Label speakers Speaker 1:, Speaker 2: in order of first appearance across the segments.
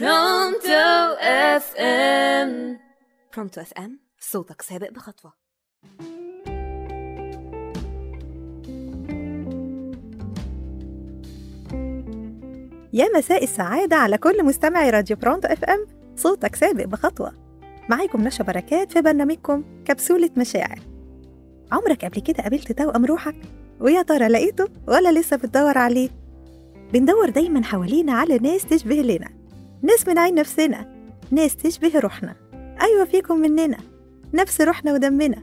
Speaker 1: برونتو اف ام
Speaker 2: برونتو اف ام صوتك سابق بخطوة.
Speaker 3: يا مساء السعادة على كل مستمعي راديو برونتو اف ام صوتك سابق بخطوة. معاكم نشا بركات في برنامجكم كبسولة مشاعر. عمرك قبل كده قابلت توأم روحك؟ ويا ترى لقيته ولا لسه بتدور عليه؟ بندور دايما حوالينا على ناس تشبه لنا. ناس من عين نفسنا ناس تشبه روحنا. أيوة فيكم مننا. نفس روحنا ودمنا.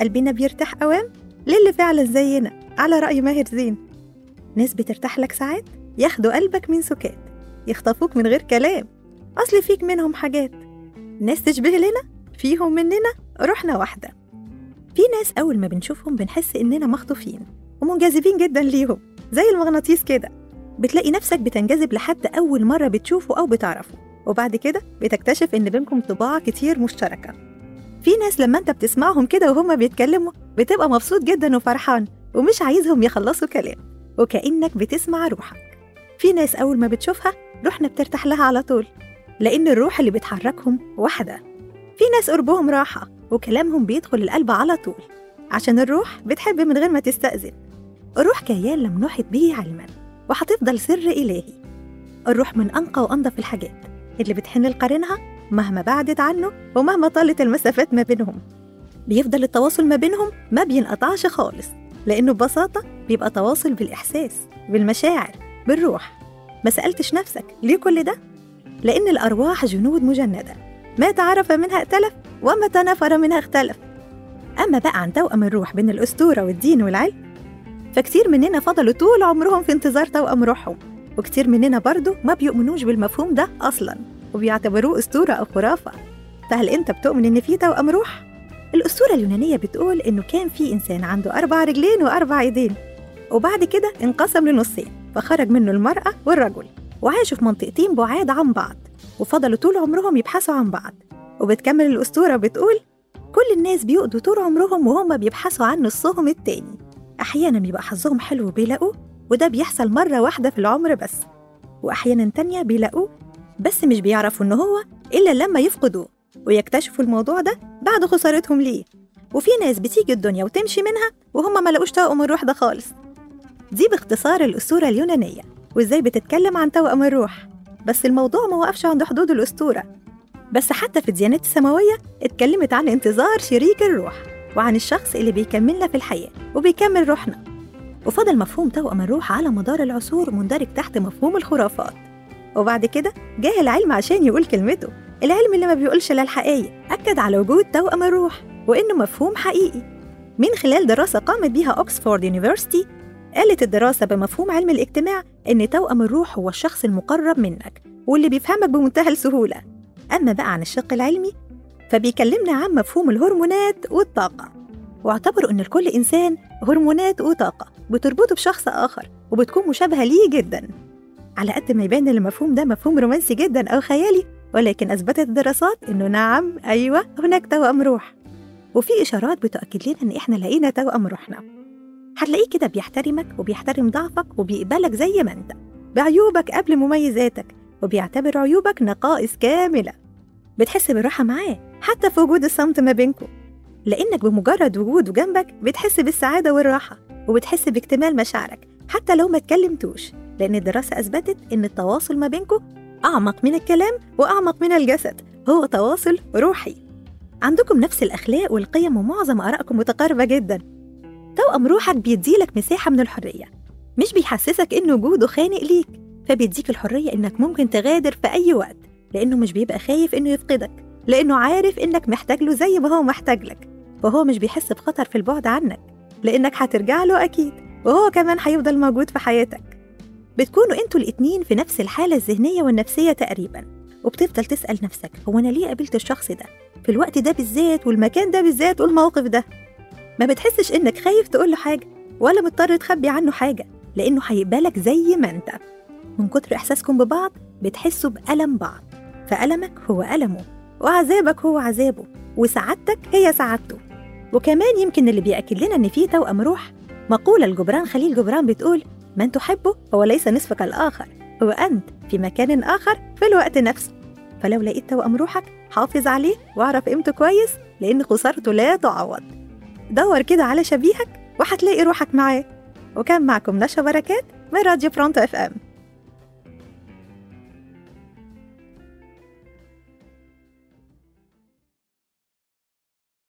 Speaker 3: قلبنا بيرتاح أوام للي فعلا زينا. على رأي ماهر زين. ناس بترتاح لك ساعات؟ ياخدوا قلبك من سكات. يخطفوك من غير كلام. أصل فيك منهم حاجات. ناس تشبه لنا؟ فيهم مننا روحنا واحدة. في ناس أول ما بنشوفهم بنحس إننا مخطوفين ومنجذبين جدا ليهم زي المغناطيس كده. بتلاقي نفسك بتنجذب لحد أول مرة بتشوفه أو بتعرفه. وبعد كده بتكتشف إن بينكم طباع كتير مشتركة. في ناس لما أنت بتسمعهم كده وهما بيتكلموا بتبقى مبسوط جدا وفرحان ومش عايزهم يخلصوا كلام. وكأنك بتسمع روحك. في ناس أول ما بتشوفها روحنا بترتاح لها على طول لأن الروح اللي بتحركهم واحدة. في ناس قربهم راحة وكلامهم بيدخل القلب على طول. عشان الروح بتحب من غير ما تستأذن. الروح كيان لم نحط به علما وهتفضل سر إلهي. الروح من أنقى وأنظف الحاجات اللي بتحن لقارنها مهما بعدت عنه ومهما طالت المسافات ما بينهم. بيفضل التواصل ما بينهم ما بينقطعش خالص لأنه ببساطة بيبقى تواصل بالإحساس بالمشاعر بالروح. ما سألتش نفسك ليه كل ده؟ لأن الأرواح جنود مجندة. ما تعرف منها ائتلف وما تنافر منها اختلف. أما بقى عن توأم الروح بين الأسطورة والدين والعلم فكتير مننا فضلوا طول عمرهم في انتظار توأم روحهم وكتير مننا برضو ما بيؤمنوش بالمفهوم ده أصلا وبيعتبروه أسطورة أو خرافة. فهل أنت بتؤمن إن في توأم روح؟ الأسطورة اليونانية بتقول إنه كان في إنسان عنده أربع رجلين وأربع إيدين وبعد كده انقسم لنصين فخرج منه المرأة والرجل وعاشوا في منطقتين بعاد عن بعض وفضلوا طول عمرهم يبحثوا عن بعض. وبتكمل الأسطورة بتقول كل الناس بيقضوا طول عمرهم وهم بيبحثوا عن نصهم التاني. أحيانا بيبقى حظهم حلو وبيلاقوه وده بيحصل مرة واحدة في العمر بس. وأحيانا تانية بيلاقوه بس مش بيعرفوا إن هو إلا لما يفقدوه ويكتشفوا الموضوع ده بعد خسارتهم ليه. وفي ناس بتيجي الدنيا وتمشي منها وهم ما لقوش توأم الروح ده خالص. دي باختصار الأسطورة اليونانية وإزاي بتتكلم عن توأم الروح. بس الموضوع ما وقفش عند حدود الأسطورة. بس حتى في الديانات السماوية اتكلمت عن انتظار شريك الروح. وعن الشخص اللي بيكملنا في الحياة وبيكمل روحنا. وفضل مفهوم توأم الروح على مدار العصور مندرج تحت مفهوم الخرافات. وبعد كده جه العلم عشان يقول كلمته. العلم اللي ما بيقولش لا الحقيقة أكد على وجود توأم الروح وإنه مفهوم حقيقي. من خلال دراسة قامت بيها أوكسفورد يونيفرسيتي قالت الدراسة بمفهوم علم الاجتماع إن توأم الروح هو الشخص المقرب منك واللي بيفهمك بمنتهى السهولة. أما بقى عن الشق العلمي فبيكلمنا عن مفهوم الهرمونات والطاقة. واعتبروا إن لكل إنسان هرمونات وطاقة بتربطه بشخص آخر وبتكون مشابهة ليه جدا. على قد ما يبان المفهوم ده مفهوم رومانسي جدا أو خيالي ولكن أثبتت الدراسات إنه نعم أيوة هناك توأم روح. وفي إشارات بتؤكد لنا إن إحنا لقينا توأم روحنا. هتلاقيه كده بيحترمك وبيحترم ضعفك وبيقبلك زي ما أنت بعيوبك قبل مميزاتك وبيعتبر عيوبك نقائص كاملة. بتحس بالراحة معاه حتى في وجود الصمت ما بينكم لأنك بمجرد وجوده جنبك بتحس بالسعادة والراحة وبتحس باكتمال مشاعرك حتى لو ما اتكلمتوش. لأن الدراسة أثبتت إن التواصل ما بينكم أعمق من الكلام وأعمق من الجسد هو تواصل روحي. عندكم نفس الأخلاق والقيم ومعظم آرائكم متقاربة جدا. توأم روحك بيديلك مساحة من الحرية مش بيحسسك إن وجوده خانق ليك فبيديك الحرية إنك ممكن تغادر في أي وقت. لأنه مش بيبقى خايف إنه يفقدك لأنه عارف إنك محتاج له زي ما هو محتاج لك وهو مش بيحس بخطر في البعد عنك لأنك هترجع له أكيد وهو كمان هيفضل موجود في حياتك. بتكونوا إنتوا الاتنين في نفس الحالة الذهنية والنفسية تقريبا وبتفضل تسأل نفسك هو أنا ليه قابلت الشخص ده؟ في الوقت ده بالذات والمكان ده بالذات والموقف ده؟ ما بتحسش إنك خايف تقول له حاجة ولا مضطر تخبي عنه حاجة لأنه هيقبلك زي ما أنت. من كتر إحساسكم ببعض بتحسوا بألم بعض. فألمك هو ألمه وعذابك هو عذابه وسعادتك هي سعادته. وكمان يمكن اللي بيأكد لنا إن في توأم روح. مقولة لجبران خليل جبران بتقول من تحبه هو ليس نصفك الآخر وأنت في مكان آخر في الوقت نفسه. فلو لقيت توأم روحك حافظ عليه واعرف قيمته كويس لأن خسارته لا تعوض. دور كده على شبيهك وهتلاقي روحك معاه. وكان معكم نشا بركات من راديو برونتو إف إم.